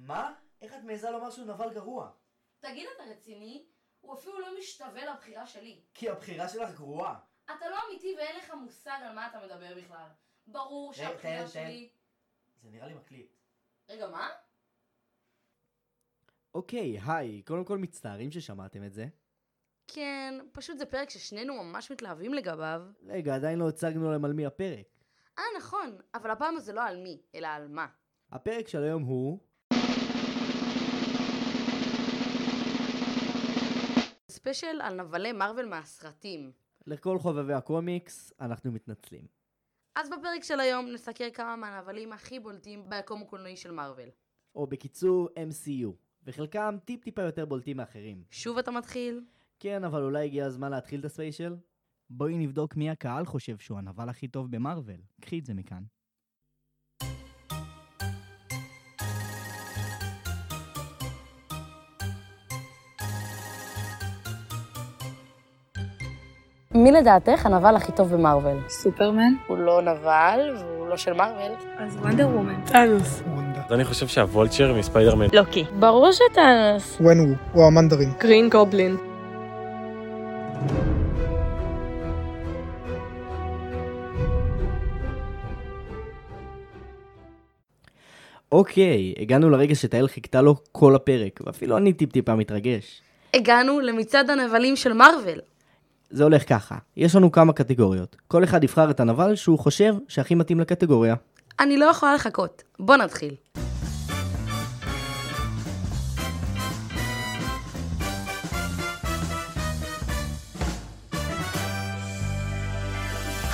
מה? איך את מעיזה לומר שהוא נבל גרוע? תגיד, אתה רציני? הוא אפילו לא משתווה לבחירה שלי. כי הבחירה שלך גרועה. אתה לא אמיתי ואין לך מושג על מה אתה מדבר בכלל. ברור שהבחירה. שלי... זה נראה לי מקליט. רגע, מה? אוקיי, היי, קודם כל מצטערים ששמעתם את זה. כן, פשוט זה פרק ששנינו ממש מתלהבים לגביו. רגע, עדיין לא הצגנו להם על מי הפרק. אה, נכון, אבל הפעם זה לא על מי, אלא על מה. הפרק של היום הוא... ספיישל על נבלי מארוול מהסרטים. לכל חובבי הקומיקס, אנחנו מתנצלים. אז בפרק של היום נסקר כמה מהנבלים הכי בולטים ביקום הקולנועי של מארוול. או בקיצור, MCU. וחלקם טיפ-טיפה יותר בולטים מאחרים. שוב אתה מתחיל? כן, אבל אולי הגיע הזמן להתחיל את הספיישל? בואי נבדוק מי הקהל חושב שהוא הנבל הכי טוב במרוויל. קחי את זה מכאן. מי לדעתך הנבל הכי טוב במארוול? סופרמן, הוא לא נבל והוא לא של מארוול. אז וונדר וומן. טאנוס. אז אני חושב שהוולצ'ר מספיידרמן. לוקי. ברור שטאנוס. ונוו, הוא המנדרין. גרין גובלין. אוקיי, הגענו לרגע שתהל חיכתה לו כל הפרק, ואפילו אני טיפ-טיפה מתרגש. הגענו למצעד הנבלים של מארוול. זה הולך ככה, יש לנו כמה קטגוריות. כל אחד יבחר את הנבל שהוא חושב שהכי מתאים לקטגוריה. אני לא יכולה לחכות. בוא נתחיל.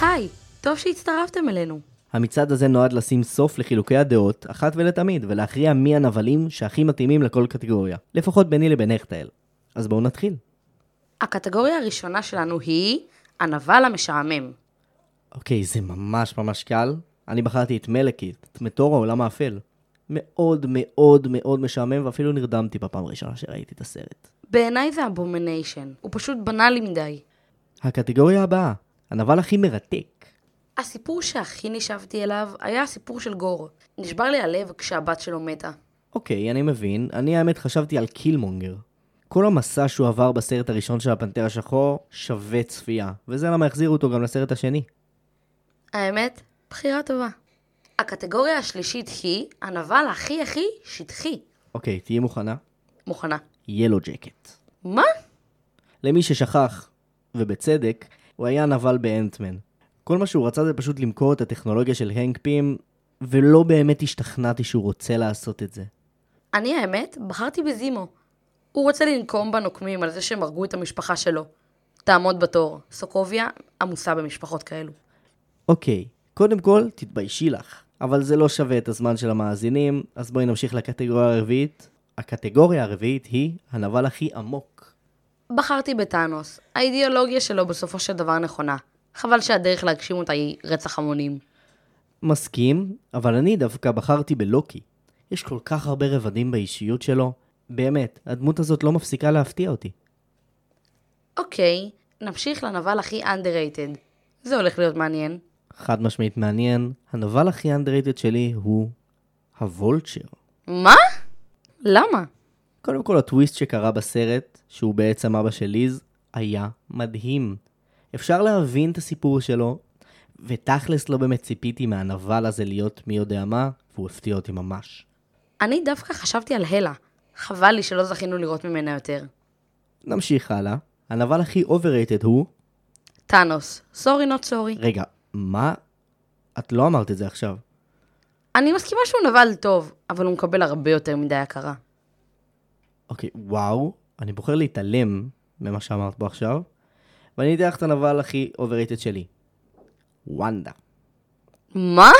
היי, טוב שהצטרפתם אלינו. המצעד הזה נועד לשים סוף לחילוקי הדעות, אחת ולתמיד, ולהכריע מי הנבלים שהכי מתאימים לכל קטגוריה. לפחות ביני לבינך תהל. אז בואו נתחיל. הקטגוריה הראשונה שלנו היא הנבל המשעמם. אוקיי, זה ממש ממש קל. אני בחרתי את מלקית, את מטור העולם האפל. מאוד מאוד מאוד משעמם, ואפילו נרדמתי בפעם הראשונה שראיתי את הסרט. בעיניי זה Abomination, הוא פשוט בנאלי מדי. הקטגוריה הבאה, הנבל הכי מרתק. הסיפור שהכי נשאבתי אליו היה הסיפור של גור. נשבר לי הלב כשהבת שלו מתה. אוקיי, אני מבין. אני האמת חשבתי על קילמונגר. כל המסע שהוא עבר בסרט הראשון של הפנתר השחור שווה צפייה, וזה למה החזירו אותו גם לסרט השני. האמת, בחירה טובה. הקטגוריה השלישית היא הנבל הכי הכי שטחי. אוקיי, תהיי מוכנה? מוכנה. ילו ג'קט. מה? למי ששכח, ובצדק, הוא היה נבל באנטמן. כל מה שהוא רצה זה פשוט למכור את הטכנולוגיה של הנק פים, ולא באמת השתכנעתי שהוא רוצה לעשות את זה. אני האמת, בחרתי בזימו. הוא רוצה לנקום בנוקמים על זה שהם הרגו את המשפחה שלו. תעמוד בתור. סוקוביה עמוסה במשפחות כאלו. אוקיי, קודם כל, תתביישי לך. אבל זה לא שווה את הזמן של המאזינים, אז בואי נמשיך לקטגוריה הרביעית. הקטגוריה הרביעית היא הנבל הכי עמוק. בחרתי בטאנוס. האידיאולוגיה שלו בסופו של דבר נכונה. חבל שהדרך להגשים אותה היא רצח המונים. מסכים, אבל אני דווקא בחרתי בלוקי. יש כל כך הרבה רבדים באישיות שלו. באמת, הדמות הזאת לא מפסיקה להפתיע אותי. אוקיי, נמשיך לנבל הכי underrated. זה הולך להיות מעניין. חד משמעית מעניין, הנבל הכי underrated שלי הוא הוולצ'ר. מה? למה? קודם כל הטוויסט שקרה בסרט, שהוא בעצם אבא של ליז, היה מדהים. אפשר להבין את הסיפור שלו, ותכלס לא באמת ציפיתי מהנבל הזה להיות מי יודע מה, והוא הפתיע אותי ממש. אני דווקא חשבתי על הלה. חבל לי שלא זכינו לראות ממנה יותר. נמשיך הלאה. הנבל הכי overrated הוא... טאנוס. סורי נוט סורי. רגע, מה? את לא אמרת את זה עכשיו. אני מסכימה שהוא נבל טוב, אבל הוא מקבל הרבה יותר מדי הכרה. אוקיי, וואו, אני בוחר להתעלם ממה שאמרת פה עכשיו, ואני אתן לך את הנבל הכי overrated שלי. וונדה. מה?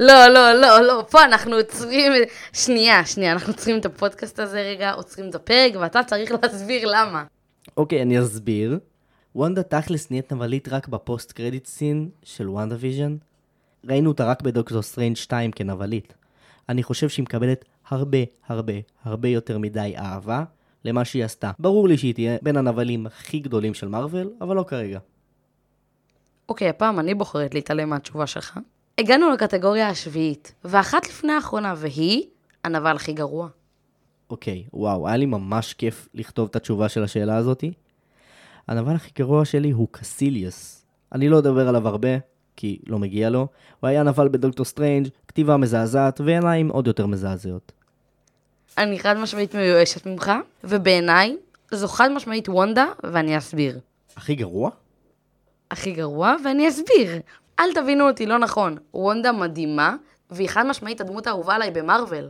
לא, לא, לא, לא, פה אנחנו עוצרים... שנייה, שנייה, אנחנו עוצרים את הפודקאסט הזה רגע, עוצרים את הפרק, ואתה צריך להסביר למה. אוקיי, אני אסביר. וונדה תכלס נהיית נבלית רק ב post credit scene של WandaVision. ראינו אותה רק בדוקטור סטרנג' 2 כנבלית. אני חושב שהיא מקבלת הרבה הרבה הרבה יותר מדי אהבה למה שהיא עשתה. ברור לי שהיא תהיה בין הנבלים הכי גדולים של מארוול, אבל לא כרגע. אוקיי, הפעם אני בוחרת להתעלם מהתשובה שלך. הגענו לקטגוריה השביעית, ואחת לפני האחרונה, והיא הנבל הכי גרוע. אוקיי, וואו, היה לי ממש כיף לכתוב את התשובה של השאלה הזאתי. הנבל הכי גרוע שלי הוא קסיליוס. אני לא אדבר עליו הרבה, כי לא מגיע לו. הוא היה נבל בדוקטור סטרנג', כתיבה מזעזעת ועיניים עוד יותר מזעזעות. אני חד משמעית מיואשת ממך, ובעיניי זו חד משמעית וונדה, ואני אסביר. הכי גרוע? הכי גרוע, ואני אסביר. אל תבינו אותי לא נכון. וונדה מדהימה, והיא חד משמעית הדמות האהובה עליי במרוויל.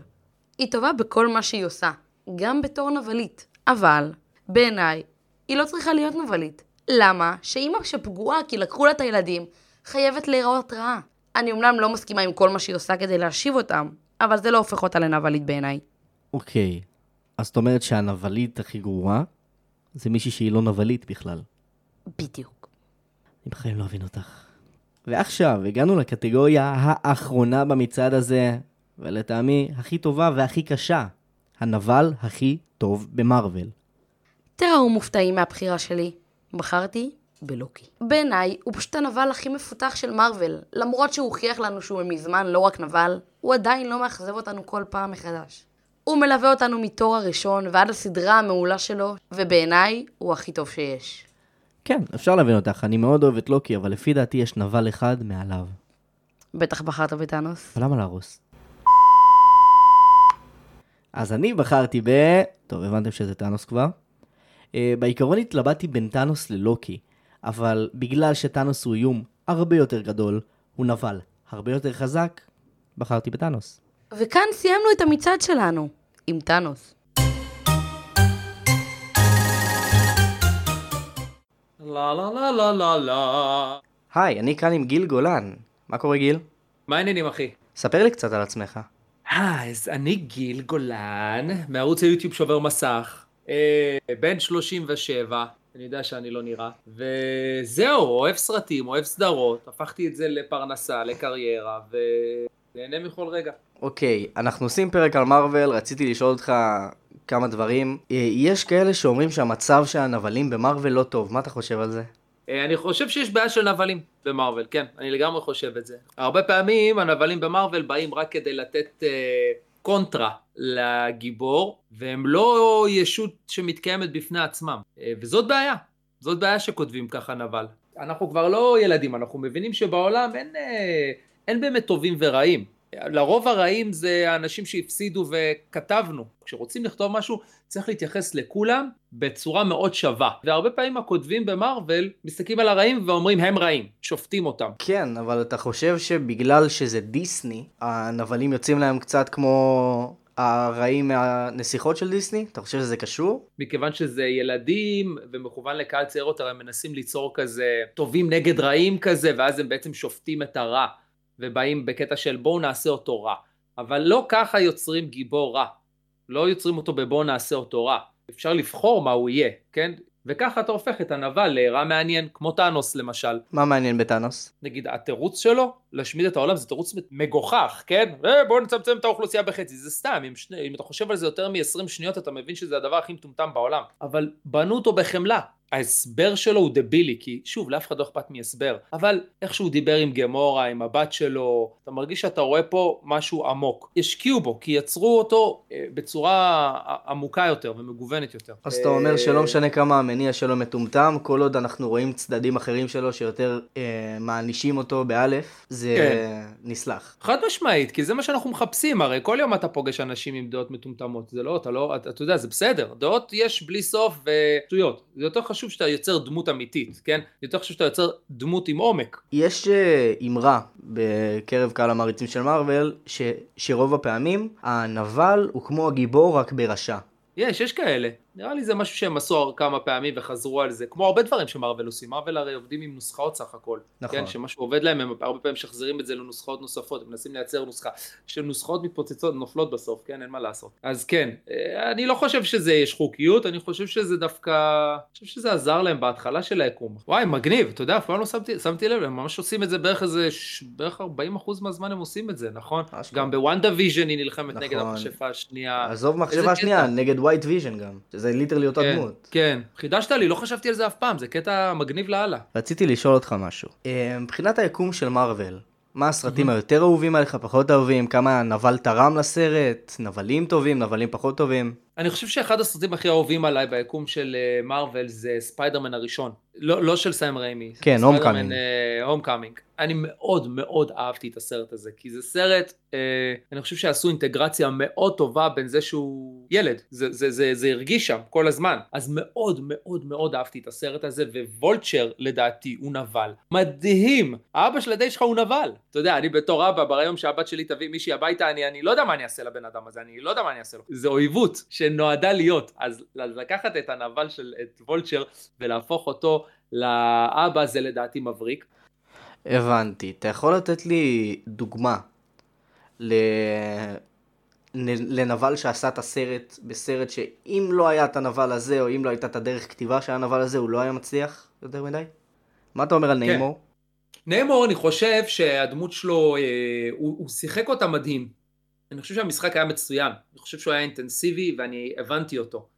היא טובה בכל מה שהיא עושה, גם בתור נבלית. אבל, בעיניי, היא לא צריכה להיות נבלית. למה? שאימא שפגועה כי לקחו לה את הילדים, חייבת להיראות רעה. אני אומנם לא מסכימה עם כל מה שהיא עושה כדי להשיב אותם, אבל זה לא הופך אותה לנבלית בעיניי. אוקיי, אז זאת אומרת שהנבלית הכי גרועה זה מישהי שהיא לא נבלית בכלל. בדיוק. אני בחיים לא אבין אותך. ועכשיו, הגענו לקטגוריה האחרונה במצעד הזה, ולטעמי, הכי טובה והכי קשה. הנבל הכי טוב במרוויל. תראו מופתעים מהבחירה שלי. בחרתי בלוקי. בעיניי, הוא פשוט הנבל הכי מפותח של מארוול. למרות שהוא הוכיח לנו שהוא מזמן לא רק נבל, הוא עדיין לא מאכזב אותנו כל פעם מחדש. הוא מלווה אותנו מתור הראשון ועד הסדרה המעולה שלו, ובעיניי, הוא הכי טוב שיש. כן, אפשר להבין אותך, אני מאוד אוהב את לוקי, אבל לפי דעתי יש נבל אחד מעליו. בטח בחרת בטאנוס. למה להרוס? אז אני בחרתי ב... טוב, הבנתם שזה טאנוס כבר. Uh, בעיקרון התלבטתי בין טאנוס ללוקי, אבל בגלל שטאנוס הוא איום הרבה יותר גדול, הוא נבל הרבה יותר חזק, בחרתי בטאנוס. וכאן סיימנו את המצעד שלנו, עם טאנוס. לה לה לה לה לה לה. היי, אני כאן עם גיל גולן. מה קורה גיל? מה העניינים אחי? ספר לי קצת על עצמך. אה, אז אני גיל גולן, מערוץ היוטיוב שובר מסך, אה, בן 37, אני יודע שאני לא נראה, וזהו, אוהב סרטים, אוהב סדרות, הפכתי את זה לפרנסה, לקריירה, ונהנה מכל רגע. אוקיי, אנחנו עושים פרק על מארוול, רציתי לשאול אותך כמה דברים. אה, יש כאלה שאומרים שהמצב של הנבלים במארוול לא טוב, מה אתה חושב על זה? אה, אני חושב שיש בעיה של נבלים במרוויל, כן, אני לגמרי חושב את זה. הרבה פעמים הנבלים במרוויל באים רק כדי לתת אה, קונטרה לגיבור, והם לא ישות שמתקיימת בפני עצמם, אה, וזאת בעיה, זאת בעיה שכותבים ככה נבל. אנחנו כבר לא ילדים, אנחנו מבינים שבעולם אין, אה, אין באמת טובים ורעים. לרוב הרעים זה האנשים שהפסידו וכתבנו. כשרוצים לכתוב משהו צריך להתייחס לכולם בצורה מאוד שווה. והרבה פעמים הכותבים במרוויל מסתכלים על הרעים ואומרים הם רעים, שופטים אותם. כן, אבל אתה חושב שבגלל שזה דיסני, הנבלים יוצאים להם קצת כמו הרעים מהנסיכות של דיסני? אתה חושב שזה קשור? מכיוון שזה ילדים ומכוון לקהל צעיר יותר, הם מנסים ליצור כזה טובים נגד רעים כזה, ואז הם בעצם שופטים את הרע. ובאים בקטע של בואו נעשה אותו רע. אבל לא ככה יוצרים גיבור רע. לא יוצרים אותו בבואו נעשה אותו רע. אפשר לבחור מה הוא יהיה, כן? וככה אתה הופך את הנבל לרע מעניין, כמו טאנוס למשל. מה מעניין בטאנוס? נגיד, התירוץ שלו להשמיד את העולם זה תירוץ מגוחך, כן? אה, בואו נצמצם את האוכלוסייה בחצי, זה סתם, אם, שני, אם אתה חושב על זה יותר מ-20 שניות אתה מבין שזה הדבר הכי מטומטם בעולם. אבל בנו אותו בחמלה, ההסבר שלו הוא דבילי, כי שוב, לאף אחד לא אכפת מהסבר, אבל איך שהוא דיבר עם גמורה, עם הבת שלו, אתה מרגיש שאתה רואה פה משהו עמוק. השקיעו בו, כי יצרו אותו אה, בצורה עמוקה יותר ומגוונת יותר. אז אתה אומר שלא משנה כמה המניע שלו מטומטם, כל עוד אנחנו רואים צדדים אחרים שלו שיותר אה, מענישים אותו באלף, זה כן. נסלח. חד משמעית, כי זה מה שאנחנו מחפשים, הרי כל יום אתה פוגש אנשים עם דעות מטומטמות, זה לא, אתה לא, אתה, אתה יודע, זה בסדר, דעות יש בלי סוף ושטויות, זה יותר חשוב שאתה יוצר דמות אמיתית, כן? יותר חשוב שאתה יוצר דמות עם עומק. יש אה, אמרה בקרב קהל המעריצים של מארוול, ש, שרוב הפעמים הנבל הוא כמו הגיבור רק ברשע. יש, יש כאלה. נראה לי זה משהו שהם עשו כמה פעמים וחזרו על זה, כמו הרבה דברים שמרוויל עושים, מרוויל הרי עובדים עם נוסחאות סך הכל, נכון, כן, שמשהו עובד להם, הם הרבה פעמים משחזרים את זה לנוסחאות נוספות, הם מנסים לייצר נוסחה, שנוסחאות מתפוצצות, נופלות בסוף, כן, אין מה לעשות, אז כן, אה, אני לא חושב שזה יש חוקיות, אני חושב שזה דווקא, אני חושב שזה עזר להם בהתחלה של היקום, וואי, מגניב, אתה יודע, אף פעם לא שמתי, שמתי לב, הם ממש עושים את זה בערך איזה, בערך 40% מהזמן הם עושים את זה, נכון? גם ב WandaVision היא נלחמת נגד נכון. המכשפה השנייה, עזוב איזה מחשבה קטע. שנייה, נגד White Vision גם, שזה literally אותה כן, דמות. כן, חידשת לי, לא חשבתי על זה אף פעם, זה קטע מגניב לאללה. רציתי לשאול אותך משהו. אה, מבחינת היקום של מארוול, מה הסרטים היותר אהובים עליך, פחות אהובים? כמה נבל תרם לסרט? נבלים טובים, נבלים פחות טובים? אני חושב שאחד הסרטים הכי אהובים עליי ביקום של מארוול זה ספיידרמן הראשון. לא, לא של סם ריימי. כן, Home Homecoming. אני מאוד מאוד אהבתי את הסרט הזה, כי זה סרט, אה, אני חושב שעשו אינטגרציה מאוד טובה בין זה שהוא ילד, זה, זה, זה, זה הרגיש שם כל הזמן. אז מאוד מאוד מאוד אהבתי את הסרט הזה, ו Vulture לדעתי הוא נבל. מדהים! האבא של הדייט שלך הוא נבל. אתה יודע, אני בתור אבא, ביום שהבת שלי תביא מישהי הביתה, אני, אני לא יודע מה אני אעשה לבן אדם הזה, אני לא יודע מה אני אעשה לו. זה אויבות שנועדה להיות. אז לקחת את הנבל של, את Vulture, ולהפוך אותו לאבא זה לדעתי מבריק. הבנתי. אתה יכול לתת לי דוגמה ל... לנבל שעשה את הסרט בסרט שאם לא היה את הנבל הזה, או אם לא הייתה את הדרך כתיבה של הנבל הזה, הוא לא היה מצליח יותר מדי? מה אתה אומר על כן. ניימור? ניימור, אני חושב שהדמות שלו, אה, הוא, הוא שיחק אותה מדהים. אני חושב שהמשחק היה מצוין. אני חושב שהוא היה אינטנסיבי ואני הבנתי אותו.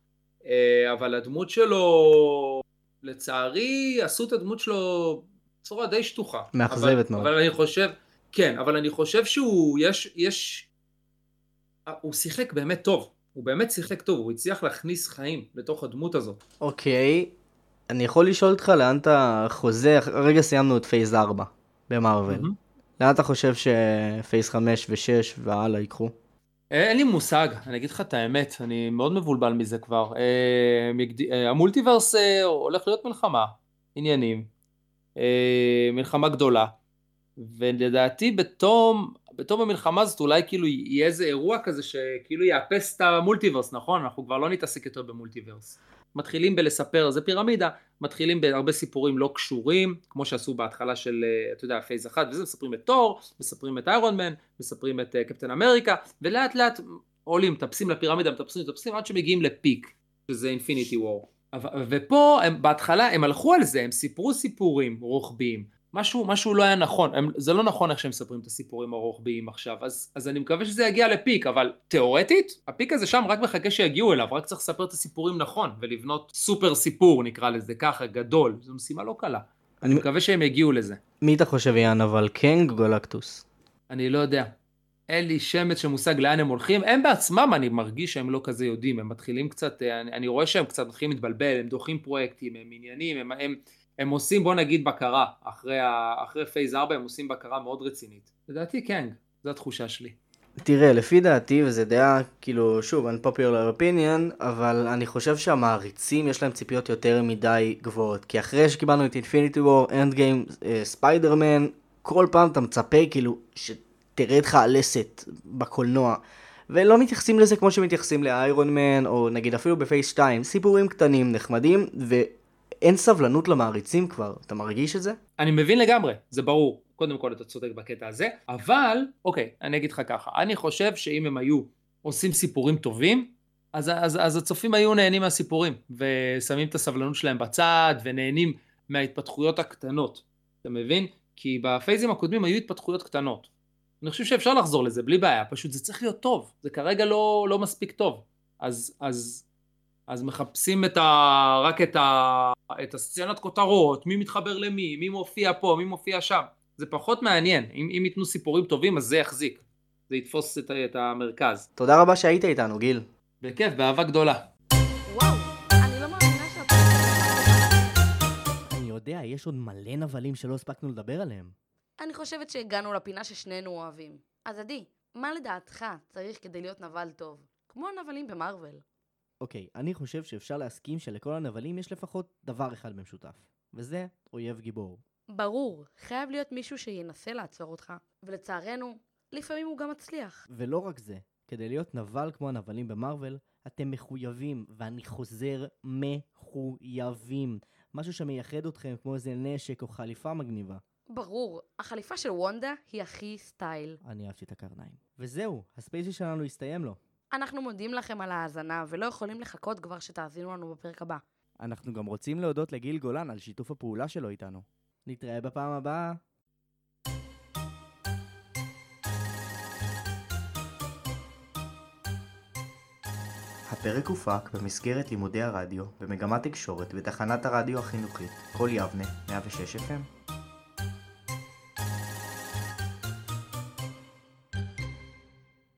אה, אבל הדמות שלו, לצערי, עשו את הדמות שלו בצורה די שטוחה. מאכזבת מאוד. אבל אני חושב, כן, אבל אני חושב שהוא, יש, יש, הוא שיחק באמת טוב. הוא באמת שיחק טוב, הוא הצליח להכניס חיים לתוך הדמות הזאת. אוקיי, אני יכול לשאול אותך לאן אתה חוזר, הרגע סיימנו את פייס 4 במרוויל. Mm-hmm. לאן אתה חושב שפייס 5 ו-6 והלאה ייקחו? אה, אין לי מושג, אני אגיד לך את האמת, אני מאוד מבולבל מזה כבר. אה, אה, ה multiverse הולך להיות מלחמה, עניינים, מלחמה גדולה, ולדעתי בתום, בתום המלחמה הזאת אולי כאילו יהיה איזה אירוע כזה שכאילו יאפס את ה multiverse, נכון? אנחנו כבר לא נתעסק יותר ב multiverse. מתחילים בלספר, זה פירמידה, מתחילים בהרבה סיפורים לא קשורים, כמו שעשו בהתחלה של, אה, אתה יודע, phase אחת, וזה מספרים את תור, מספרים את Iron Man, מספרים את קפטן אמריקה, ולאט לאט עולים, מטפסים לפירמידה, מטפסים, מטפסים, עד שמגיעים לפיק, שזה אינפיניטי וור. ופה הם, בהתחלה הם הלכו על זה, הם סיפרו סיפורים רוחביים. משהו, משהו לא היה נכון, הם, זה לא נכון איך שהם מספרים את הסיפורים הרוחביים עכשיו, אז, אז אני מקווה שזה יגיע לפיק, אבל תאורטית, הפיק הזה שם רק מחכה שיגיעו אליו, רק צריך לספר את הסיפורים נכון, ולבנות סופר סיפור נקרא לזה ככה, גדול, זו משימה לא קלה. אני, מקווה שהם יגיעו לזה. מי אתה חושב יהיה הנבל קנג או גלקטוס? אני לא יודע. אין לי שמץ של מושג לאן הם הולכים, הם בעצמם אני מרגיש שהם לא כזה יודעים, הם מתחילים קצת, אני, אני רואה שהם קצת מתחילים להתבלבל, הם דוחים פרויקטים, הם עניינים, הם, הם, הם עושים בוא נגיד בקרה, אחרי, ה... אחרי phase 4 הם עושים בקרה מאוד רצינית. לדעתי כן, זו התחושה שלי. תראה, לפי דעתי, וזה דעה, כאילו, שוב, unpopular opinion, אבל אני חושב שהמעריצים יש להם ציפיות יותר מדי גבוהות. כי אחרי שקיבלנו את Infinity War, Endgame, ספיידרמן, כל פעם אתה מצפה, כאילו, שתראה לך הלסת בקולנוע. ולא מתייחסים לזה כמו שמתייחסים לאיירון מן, או נגיד אפילו בפייס 2, סיפורים קטנים, נחמדים. אין סבלנות למעריצים כבר, אתה מרגיש את זה? אני מבין לגמרי, זה ברור. קודם כל אתה צודק בקטע הזה, אבל, אוקיי, אני אגיד לך ככה, אני חושב שאם הם היו עושים סיפורים טובים, אז, אז, אז הצופים היו נהנים מהסיפורים, ושמים את הסבלנות שלהם בצד, ונהנים מההתפתחויות הקטנות, אתה מבין? כי בפייזים הקודמים היו התפתחויות קטנות. אני חושב שאפשר לחזור לזה בלי בעיה, פשוט זה צריך להיות טוב, זה כרגע לא, לא מספיק טוב. אז, אז אז מחפשים את ה... רק את, ה... את הסצנת כותרות, מי מתחבר למי, מי מופיע פה, מי מופיע שם. זה פחות מעניין. אם, אם ייתנו סיפורים טובים, אז זה יחזיק. זה יתפוס את, את המרכז. תודה רבה שהיית איתנו, גיל. בכיף, באהבה גדולה. לא מאמינה שאתה... אני יודע, יש עוד מלא נבלים שלא הספקנו לדבר עליהם. אני חושבת שהגענו לפינה ששנינו אוהבים. אז עדי, מה לדעתך צריך כדי להיות נבל טוב? כמו הנבלים במרוויל. אוקיי, אני חושב שאפשר להסכים שלכל הנבלים יש לפחות דבר אחד במשותף, וזה אויב גיבור. ברור, חייב להיות מישהו שינסה לעצור אותך, ולצערנו, לפעמים הוא גם מצליח. ולא רק זה, כדי להיות נבל כמו הנבלים במרוויל, אתם מחויבים, ואני חוזר, מחויבים. משהו שמייחד אתכם כמו איזה נשק או חליפה מגניבה. ברור, החליפה של וונדה היא הכי סטייל. אני אהבתי את הקרניים. וזהו, הספייסי שלנו הסתיים לו. אנחנו מודים לכם על ההאזנה, ולא יכולים לחכות כבר שתאזינו לנו בפרק הבא. אנחנו גם רוצים להודות לגיל גולן על שיתוף הפעולה שלו איתנו. נתראה בפעם הבאה. הפרק הופק במסגרת לימודי הרדיו במגמת תקשורת בתחנת הרדיו החינוכית כל יבנה 106 FM